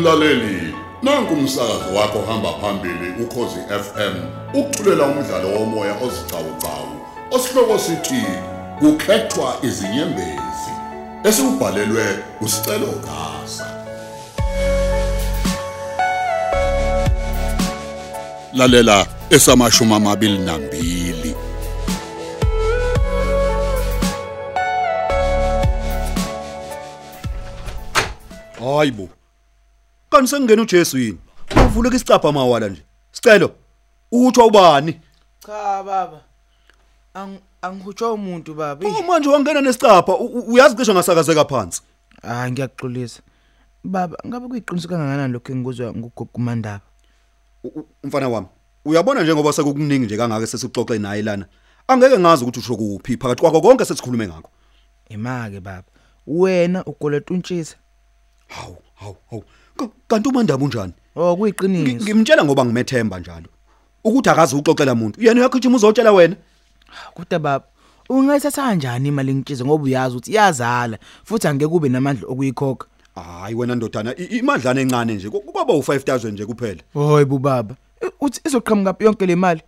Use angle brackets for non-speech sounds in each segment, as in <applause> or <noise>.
Mlaleli, nanku umsakazo wakho hamba phambili ukhozi FM. Ukuthulela umdlalo womoya ozicawucawu. Osihloko sithi kukhethwa izinyembezi. Esibhalelwe usicelo gasa. Lalela esamashuma amabili nambili. Hayibo. Kanti sengena uJesu yini? Uvuleka isicapha mawala nje. Sicelo. Uthi ubani? Cha baba. Ang angihutshwa umuntu baba. Oh manje wangena nesicapha u- u- uyazi cishe ngasakazeka phansi. Ah ngiyaxolisa. Baba ngabe kuyiqiniso kangakanani lokho engikuzwa ngugugumandaba. U- u- Mfana wami, uyabona njengoba sekukuningi nje kangaka sesixoxe naye lana. Angeke ngazi ukuthi usho kuphi phakathi kwakho konke sesikhulume ngakho. Imake baba. Wena ukoleta untshisa. Hawu, hawu, hawu. Ka- Kanti umandaba unjani? Oh Ngi- kuyiqiniso. Ngimtshela ngoba ngimethemba njalo. Ukuthi akazi uxoxela umuntu. Yena uyagijima uzotshela wena. Kodwa baba ungayithatha kanjani imali ngitshize ngoba uyazi ukuthi iyazala futhi angeke kube namandla okuyikhokha. Hayi wena ndodana, i- imadlana encane nje. ku- Kwaba u5000 nje kuphela. Hoy bubaba. I- Uthi izoqhamuka yonke le mali.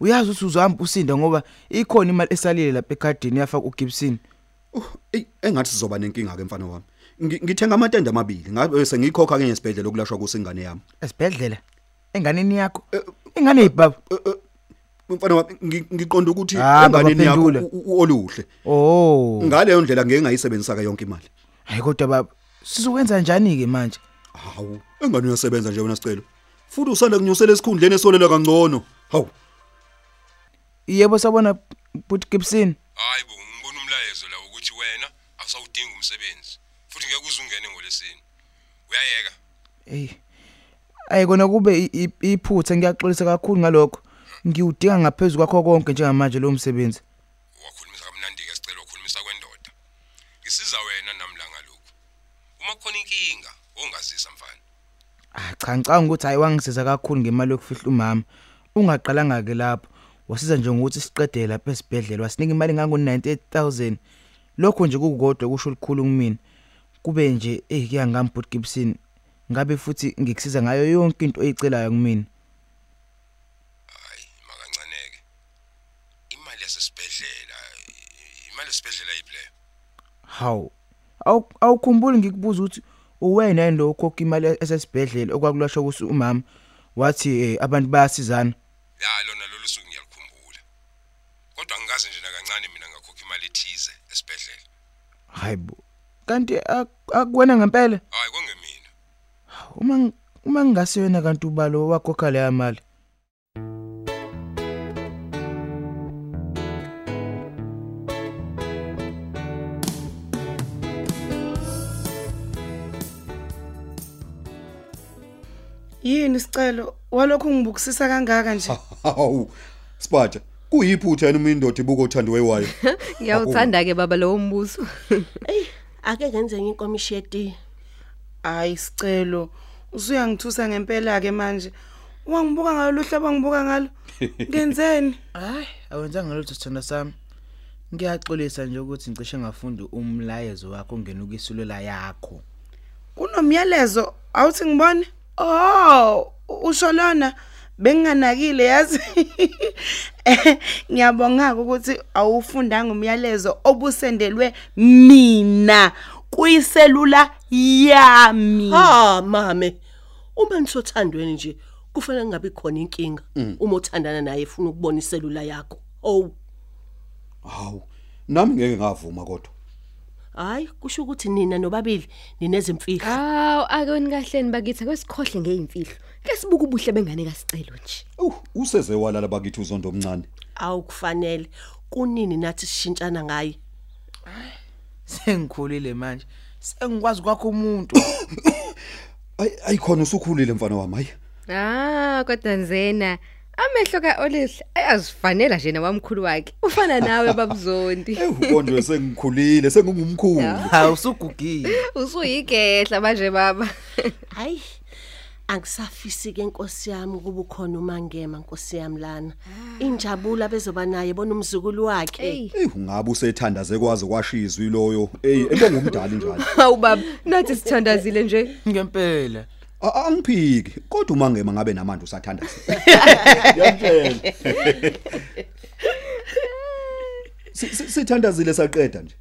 Uyazi ukuthi uzohamba usinda ngoba ikhona imali esalile lapha ekhadini yafaka uGibson. Uh, ey engathi sizoba nenkinga ke mfana wami. Ngi- Ngithenga amatende amabili. Ngabe sengikhokha ke ngesibhedlela okulashwa kusingane yami. Esibhedlela. Enganeni yakho. Ingane yibaba. Mfana wami ngi- ngiqonda ukuthi Ah, enganeni yakho oluhle. Oh. Ngaleyo ndlela ngeke ngayisebenzisa ke yonke imali. Hayi kodwa baba, sizokwenza njani ke manje? Hawu, engane uyasebenza nje wena sicelo. Futhi usanda kunyusela esikhundleni esolela kangcono. Hawu, Yebo sabona but Gibson. hayi bo ngibona umlayezo la ukuthi wena awusawudingi umsebenzi futhi ngeke uze ungene ngolesini uyayeka Ey. Ayikona kube iphutha ngiyaxolisa kakhulu ngalokho. Ngiwudinga ngaphezulu kwakho konke njengamanje lo msebenzi. wakhulumisa kamnandi ke sicela wakhulumisa kwendoda ngisiza wena namlanga lokhu uma khona inkinga ongazisa mfana Ah cha ngicanga ukuthi hayi wangisiza kakhulu ngemali yokufihla umama. Ungaqalanga ke lapho. Wasiza nje ngokuthi siqedele lapha esibhedlela wasinika imali ngango 98000. Lokho nje kukodwa kusho likhulu kumina. Kube nje eh kuyangami but Gibson. Ngabe futhi ngikusiza ngayo yonke into oyicelayo kumina. hayi makancaneke imali yasesibhedlela imali yesibhedlela yiphleyo Hawu. Awu awukhumbuli ngikubuza ukuthi uwena yini lo ukhokha imali esesibhedlela okwakulashwa kusi umama wathi eh, abantu bayasizana. ya lona lolu suku ngiyalikhumbula kodwa ngikaze nje nakancane mina ngakhokha imali ethize esibhedlela Hayibo. Kanti ak- akuwena ngempela? hayi kongemina Uma ng- uma ngingasiyona kanti ubalo wakhokha leya mali. Yini sicelo walokho ngibukisisa kangaka nje? <laughs> hawu. Siphatha. Kuyiphutha yena umindoda ibuko othandwe wayo. <laughs> Ngiyawuthanda ke baba lo mbuzo. Ake ngenze inkomishi yetiye Hayi sicelo. Usuyangithusa ngempela ke manje. Wangibuka ngalo luhlaba ngibuka ngalo. Ngenzeni? <laughs> Hayi, awenzanga lutho sithanda sami. Ngiyaxolisa nje ukuthi ngicishe ngafundi umlayezo wakho ngena ukisulela yakho. Kunomyalezo awuthi ngibone? Oh, usho lona benginganakile yazi. <laughs> Ngiyabonga ukuthi awufundanga umyalezo obusendelwe mina kuyiselula yami. ha mame uma nisothandweni nje kufanele kungabi khona inkinga uma uthandana naye efuna ukubona iselula yakho oh Hawu. Nami ngeke ngavuma kodwa. Hayi kusho ukuthi nina nobabili ninezimfihlo Hawu akoni kahleni bakithi kwesikhohle ngeimfihlo. Ke sibuka ubuhle bengane kasicelo nje. Uh, useze walala bakithi uzondo omncane. awukufanele kunini nathi sishintshana ngaye Sengikhulile manje. Sengikwazi kwakho umuntu. <coughs> Ay ayikhona usukhulile mfana wami, hayi. Ah kodwa nzena amehlo kaOlihle ayazifanela nje nawamkhulu wakhe. Ufana nawe babuzondi. Eh ukondwe sengikhulile, sengingumkhulu. Ha usugugile. Usuyigehla manje baba. hayi Angisafisi ke inkosi yami kuba ukhona umangema inkosi yami lana. Injabula bezoba naye bona umzukulu wakhe. Ey ungabe usethandaze kwaze kwashizwa iloyo. Ey entongumdali njalo. <laughs> hawu baba, nathi sithandazile nje. ngempela Angiphiki kodwa umangema ngabe namanje usathandaza. Ngiyakutshela. Si- si- Sithandazile saqeda nje.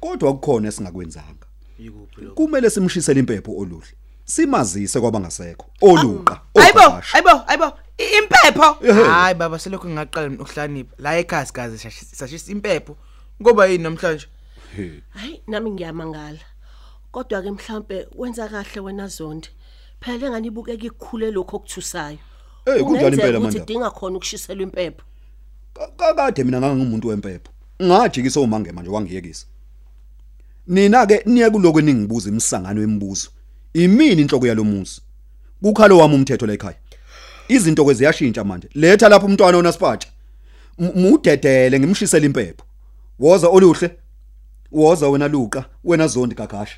Kodwa kukhona esingakwenzanga. yikuphi lokho Kumele simshisele impepho oluhle. Simazise kwabangasekho. Oluqa. Hayibo, oqhasha. hayibo, hayibo. i- Impepho. hayi baba selokhu ngaqala ukuhlanipha la ekhasi kaze sashisa impepho ngoba yini namhlanje Hayi nami ngiyamangala. Kodwa ke mhlambe wenza kahle wena Zondi. Phela engani ibukeka ikhule lokho okuthusayo. Eh kunjani impela Ukuthi manje? idinga khona ukushiselwa impepho. kakade mina ngangingumuntu wempepho. Ngajikisa umangema nje wangiyekisa. Nina ke niye kuloko ningibuza imisangano yemibuzo. Imini inhloko yalomuzi kukhalo wami umthetho la ekhaya. Izinto kweziyashintsha manje. Letha lapha umntwana onasipatsha M- mudedele ngimshisela impepho. Woza oluhle woza wena luqa wena zondi gagasha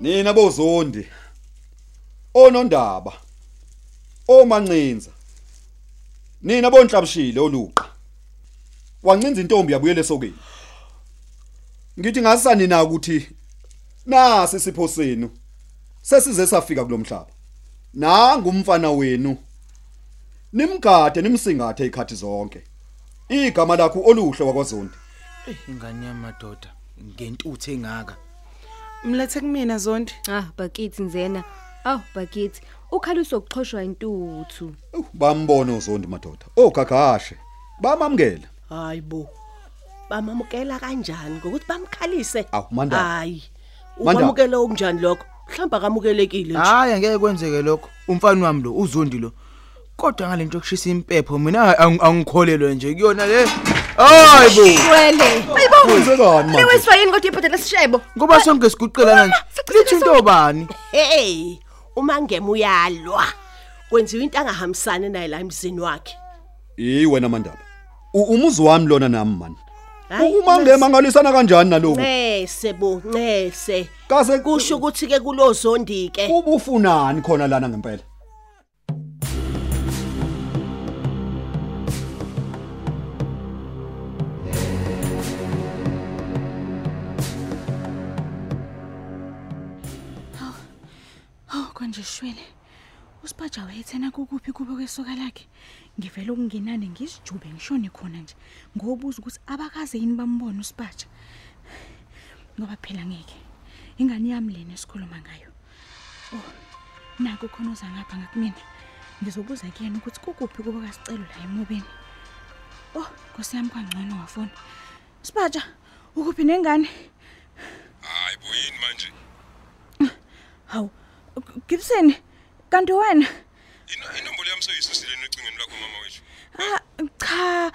Nina bozondi. Onondaba. Omancinza. Nina bonhlabishile oluqa. Wancinza intombi yabuyele sokeni. Ngithi ngasani na ukuthi nasi sipho senu. Sesize safika kulomhlaba. Nanga umfana wenu. Nimgade nimsingathe ikhathi zonke. Igama lakho oluhle wakwaZondi. ingane yamadoda ngentuthu engaka Mlethe kumina Zondi. Ah, bakithi nzena. Aw, bakithi. Ukhaliso ukuxhoshwa intuthu. Uh, Bambona uZondi madoda. Ogagashe. Bamamkela. Hayibo. Bamamukela kanjani ngokuthi bamkhalise? Awu, Mandaba. Hayi. Mandaba. Ukwamukela okunjani lokho? Mhlamba kamukelekile nje. hayi angeke kwenzeke lokho umfana wami lo uzondi lo kodwa ngalento yokushisa impepho mina ang- angikholelwe nje kuyona le hayibo Wele. Hayibo. Kwenzekani manje? Lewiswa yini kodwa ibhodela sishebo? ngoba sonke siguqelana nje lithi into bani Hey, umangema uyalwa. Kwenziwa into angahambisani naye la emzini wakhe. Yi wena mandaba. Umuzi wami lona nami man. Uma ngemangalisana kanjani naloku? Ncese bo, ncese. Kase Kusho ukuthi ke kulozondi ke. ubufunani khona lana ngempela? Oh konje shwele. Usipaja wayethena kukuphi kubo kwesoka lakhe. Ngivela ukungenane ngisijube ngishone khona nje. Ngobuza ukuthi abakaze yini bambone usipaja. Ngoba phela ngeke. Ingane yami lena esikhuluma ngayo. Oh. Nako khona uza ngapha ngakumina. Ngizobuza kuyena ukuthi kukuphi kubo kasicelo la emobeni. Oh, Nkosi yami kwangcono wafona. Sipaja, ukuphi nengane? hayi boyini manje Hawu, Gibson, kanti wena? Ino- inombolo yami soyisusile ecingweni lakho mama wethu. Ah, cha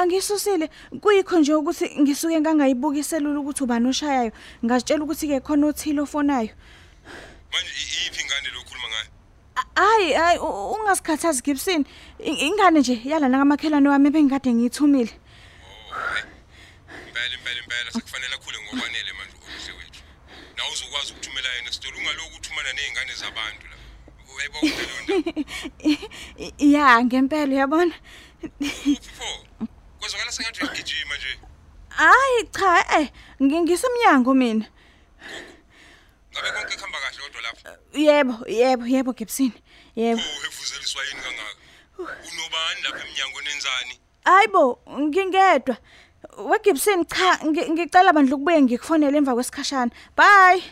angisusile kuyikho nje ukuthi ngisuke ngangayibuka iselula ukuthi ubani oshayayo. Ngazitshela ukuthi ke khona othile ofonayo. Manje iyiphi ingane lo ukhuluma ngayo? Hayi hayi ungasikhathazi Gibson. Ingane nje yalana kamakhelwane wami bengikade ngiyithumile. Impela impela impela. Sekufanele akhule ngokwanele manje ukuze wethu. Nawe uzokwazi ukuthumela yena sitolo ungaloku uthumana nezingane zabantu la. Uyayiba kuphela yonto I- ya ngempela uyabona? Kwezwakala sengathi uyagijima nje. Hayi cha eh ngi- ngisemnyango mina. Ngabe konke kuhamba kahle kodwa lapha yebo yebo yebo Gibson yebo. Pho uhefuzeliswa yini kangaka? Unobani lapha eminyango nenzani Hayibo, ngingedwa. WeGibson cha, ngi- ngicela bandla ukubuye ngikufonele emva kwesikhashana. Bye.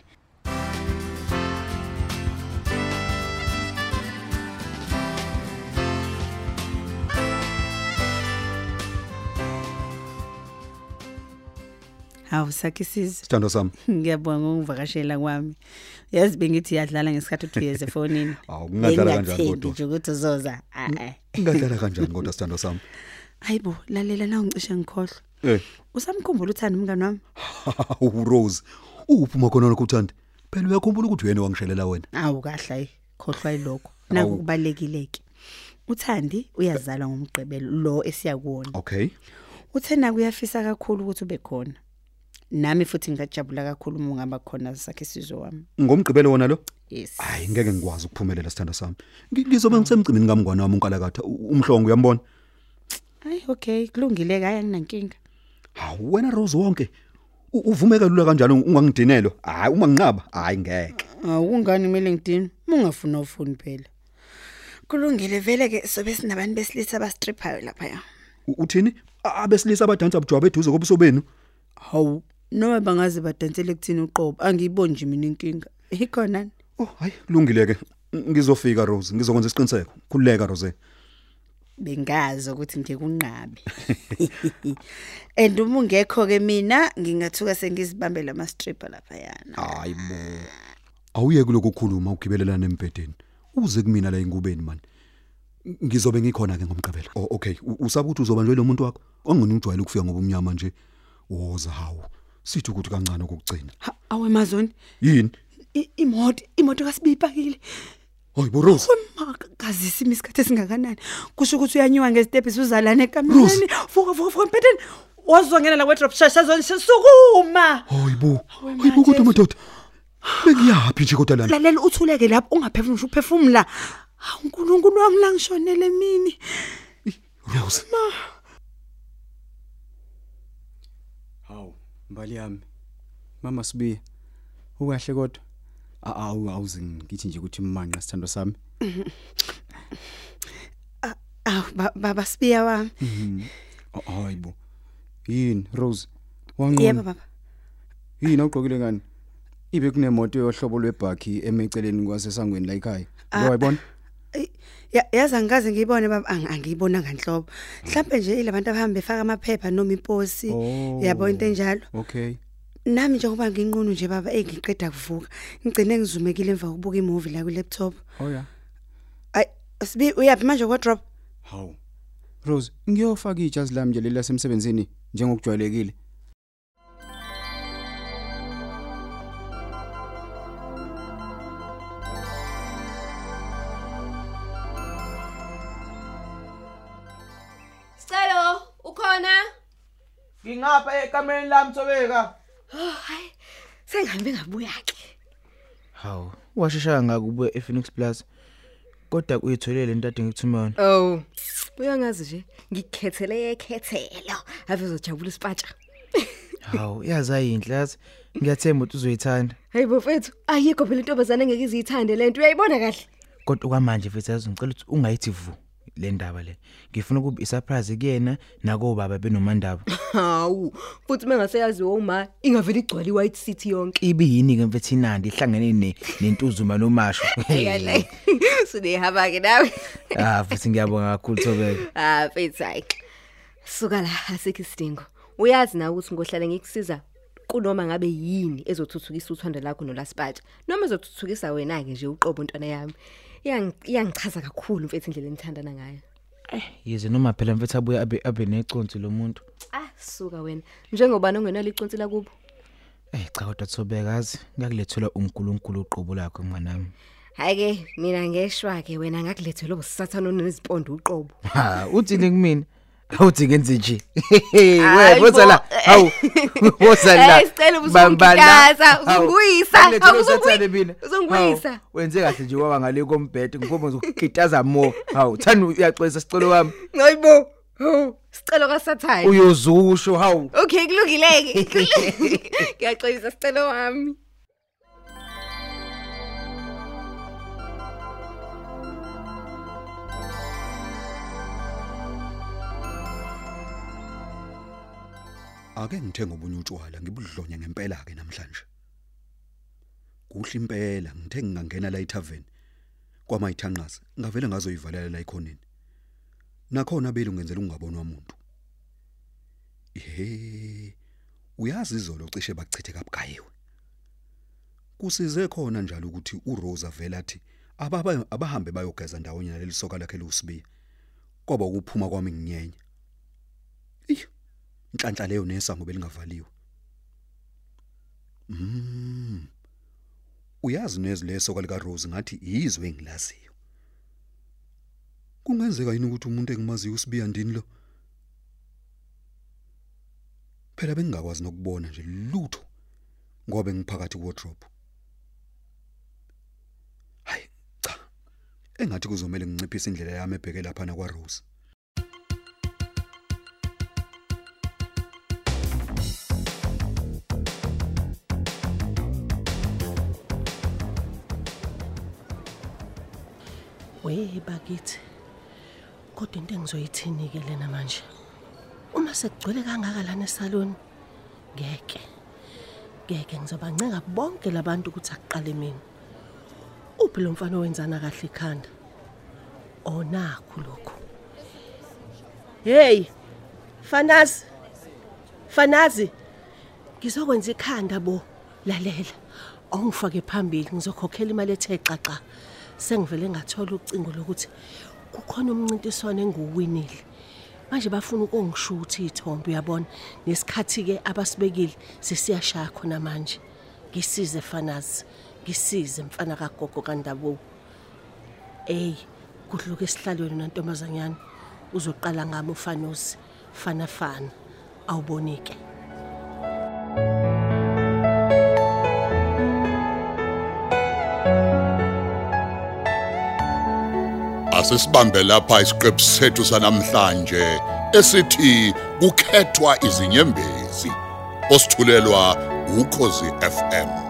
Hawu sakisiza. Sithando sami. <laughs> Ngiyabonga ngokuvakashela kwami. Yazi bengithi yadlala ngesikhathi uthi uyeze efonini. <laughs> Awu, kungadlala kanjani Bengingathembi kodwa? nje ukuthi uzoza. Ah ah. Ingadlala kanjani <laughs> kodwa sithando sami? Hayibo, lalela na ungicishe ngikhohlwa. Eh, Usamkhumbula uthanda umngani wami? uRose. Uphuma khona lokho uthanda. Phela uyakhumbula ukuthi uyena wangishelela wena. Awu kahle ayi, khohlwa yilokho. Naku Awu. kubalekileke. uthandi uyazalwa ngomgqibelo lo esiya kuwona Okay. uthena kuyafisa kakhulu ukuthi ube khona nami futhi ngajabula kakhulu uma ungaba khona sakhe sizwe wami Ngomgqibelo wona lo? yes Hayi ngeke ngikwazi ukuphumelela sithanda sami. Ngi- Ngizobe ngisemcimini kamngwane wami unkalakatha u- umhlongo uyambona? hayi okay kulungile kaya nginankinga Hawu wena Rose wonke u- uvumeka lula kanjalo ungangidinelo. Hayi uma nginqaba, hayi ngeke. awungani kumele ngidini ungafuna ufuni phela kulungile vele ke sobe sinabantu besilisa abastriphayo lapha ya U- Uthini? A- Abesilisa abadansa bujwabe eduze kobuso benu. hawu noma bangaze badansele kuthini uqobo angiyiboni nje mina inkinga ikhona Oh hayi kulungile ke. Ngizofika Rose, ngizokwenza isiqiniseko. Khululeka Rose. bengazi ukuthi ngikunqabe <laughs> and uma ungekho ke mina ngingathuka sengizibambela ama stripper lapha yana Hayi bo. Awuyeke lokukhuluma ugibelelana embedeni. Uze kumina la ingubeni man. Ngizobe ngikhona ke ngomgqibelo. Oh okay, U- usaba ukuthi uzoba nje lo muntu wakho. Ongani ujwayele ukufika ngoba umnyama nje. Woza hawu. Sithi ukuthi kancane ukugcina. Ha, awe mazoni Yini? i- imoto imoto kasibipakile Hayi bo Rose. Wemaka kazisi isikhathi esingakanani kusho ukuthi uyanyuka ngestephi uzalana ekameleni vuka vuka vuka mpedeni wazongena la wardrobe shasha sukuma Hayi bo. Hayi bo kodwa madoda. Bengiyapi nje kodwa lana? lalela uthuleke lapho ungaphefumula uphefumula hawu uNkulunkulu wami la ngishonele mini Rose. Hawu, mbali yami. Mama Sibiya. Ukahle kodwa? Awu awuze ngithi nje ukuthi imanqa sithando sami. aw ba- baba sibiya wami Oh, Hayibo. Yini Rose? yebo Wanqona. baba Yini awugqokile ngani? Ibe kunemoto yohlobo lwebhakhi emeceleni kwasesangweni la ekhaya. Lo wayibona? Yazi angikaze ngiyibone baba ang- angiyibona kanhlobo mhlawumbe nje ilabantu abahamba befaka amaphepha noma imposi yabo into enjalo Okay. nami njengoba nginqunu nje baba eh ngiqeda kuvuka ngigcine ngizumekile emva kokubuka imovie la ku laptop Oh ya. ay sibi uyapi manje kwa drop Hawu. Rose, ngiyofaka ijazi lami nje leli lasemsebenzini njengokujwayelekile. Ngingapha ekamereni lami Thobeka. Oh, hayi. Sengihambe ngabuya ke. Hawu, washishaya ngakubuye ePhoenix Plaza. Kodwa uyitholele into ade ngikuthumela. Oh. Uyangazi nje, ngikukhethele yekhethelo. Ave uzojabula isipatsha. Hawu, yazi ayinhle yazi. Ngiyathemba ukuthi uzoyithanda. Hey bafethu, ayikho phela intombazane engeke izithande lento. Uyayibona kahle? Kodwa kwamanje mfethu yazi ngicela ukuthi ungayithi vu le ndaba le. Ngifuna ukuba isurprise kuyena nako baba benomandaba. <laughs> Hawu, futhi mengaseyazi uma ingavela igcwala iWhite City yonke. Ibiyini ke mfethu inandi ihlangene ne nentuzuma nomasho. <laughs> <laughs> Sinehaba ke nawe. Ah, futhi ngiyabonga kakhulu Thobeka. Ah, mfethu hayi. Suka la asikho isidingo. Uyazi na ukuthi ngohlala ngikusiza kunoma ngabe yini ezothuthukisa uthando lakho nolaspatsha noma ezothuthukisa wena ke nje uqobo ntwana yami. Iyang- Iyangichaza kakhulu mfethu indlela enithandana ngayo. Yize noma phela mfethu abuye abe abe neconsi lo muntu. Ah, suka wena. Njengoba nongenalo iconsi la kubo. Eh cha kodwa Thobeka yazi ngakulethela uNkulunkulu uqobo lakho nganami. Hayi ke mina ngeshwa ke wena ngakulethela ubusathana onezipondo uqobo. Ha, uthini kumina? Awuthi ngenze nje. Hayi Wewe boza la. bo. Hawu. <laughs> Boza la. Eh, sicela Bamba la. ubusungikaza, Hawu. uzunguyisa. Angilethele Hawu, uzungui- usathane mina. uzunguyisa. Hawu, Wenze kahle nje waba ngale kombhedo ngifoma ukukitaza mo. Hawu, thanda uyaxolisa sicelo wami. Hayibo. Oh, sicelo kaSathane. Uyozusho hawu. Okay, kulungileke. <laughs> Ngiyaxolisa sicelo wami. Ake ngithenga obunye utshwala ngibudlonye ngempela ke namhlanje. Kuhle impela ngithe ngingangena la etavern kwamayithanqaza ngavele ngazoyivalela la ekhoneni. Nakhona belu ngenzela ungabonwa umuntu. Ehe. Uyazi izolo cishe bachithe kabugayiwe. Kusize khona njalo ukuthi uRosa vela athi ababa abahambe bayogeza ndawonye naleli soka lakhe lusibiya. Kwaba ukuphuma kwami nginyenya. Ih. Inhlanhla leyo nesango belingavaliwe mm uyazi nezwi leso kalika Rose ngathi izwe engilaziyo Kungenzeka yini ukuthi umuntu engimaziyo usibiya ndini lo? Phela bengingakwazi nokubona nje lutho ngoba ngiphakathi wardrobe. Hayi, cha. Engathi kuzomela nginciphise indlela yami ebheke lapha na kwa Rose. Wey bakithi. Kodwa into engizoyithini ke lena manje? Uma sekugcwele kangaka lana esaloni, ngeke. Ngeke ngizobancenga bonke labantu ukuthi akuqale mina. Uphi lo mfana owenzana kahle ikhanda? Onakho lokho. Hey! Fanazi. Fanazi. Ngizokwenza ikhanda bo. Lalela. Awungifake phambili ngizokhokhela imali ethe xaxa. Sengivele ngathola ucingo lokuthi kukhona umncintiswano enguwinile. Manje bafuna ukungisho ukuthi ithombe uyabona nesikhathi ke abasibekile sesiyashaya khona manje. Ngisize fanazi. Ngisize mfana kagogo kaNdabo. Ey, kudluka esihlalweni nantombazanyana. Uzoqala ngami ufanosi. Fana fana. Awubonike. Asisibambe lapha isiqephu sethu sanamhlanje esithi kukhethwa izinyembezi. Osithulelwa ukhozi FM.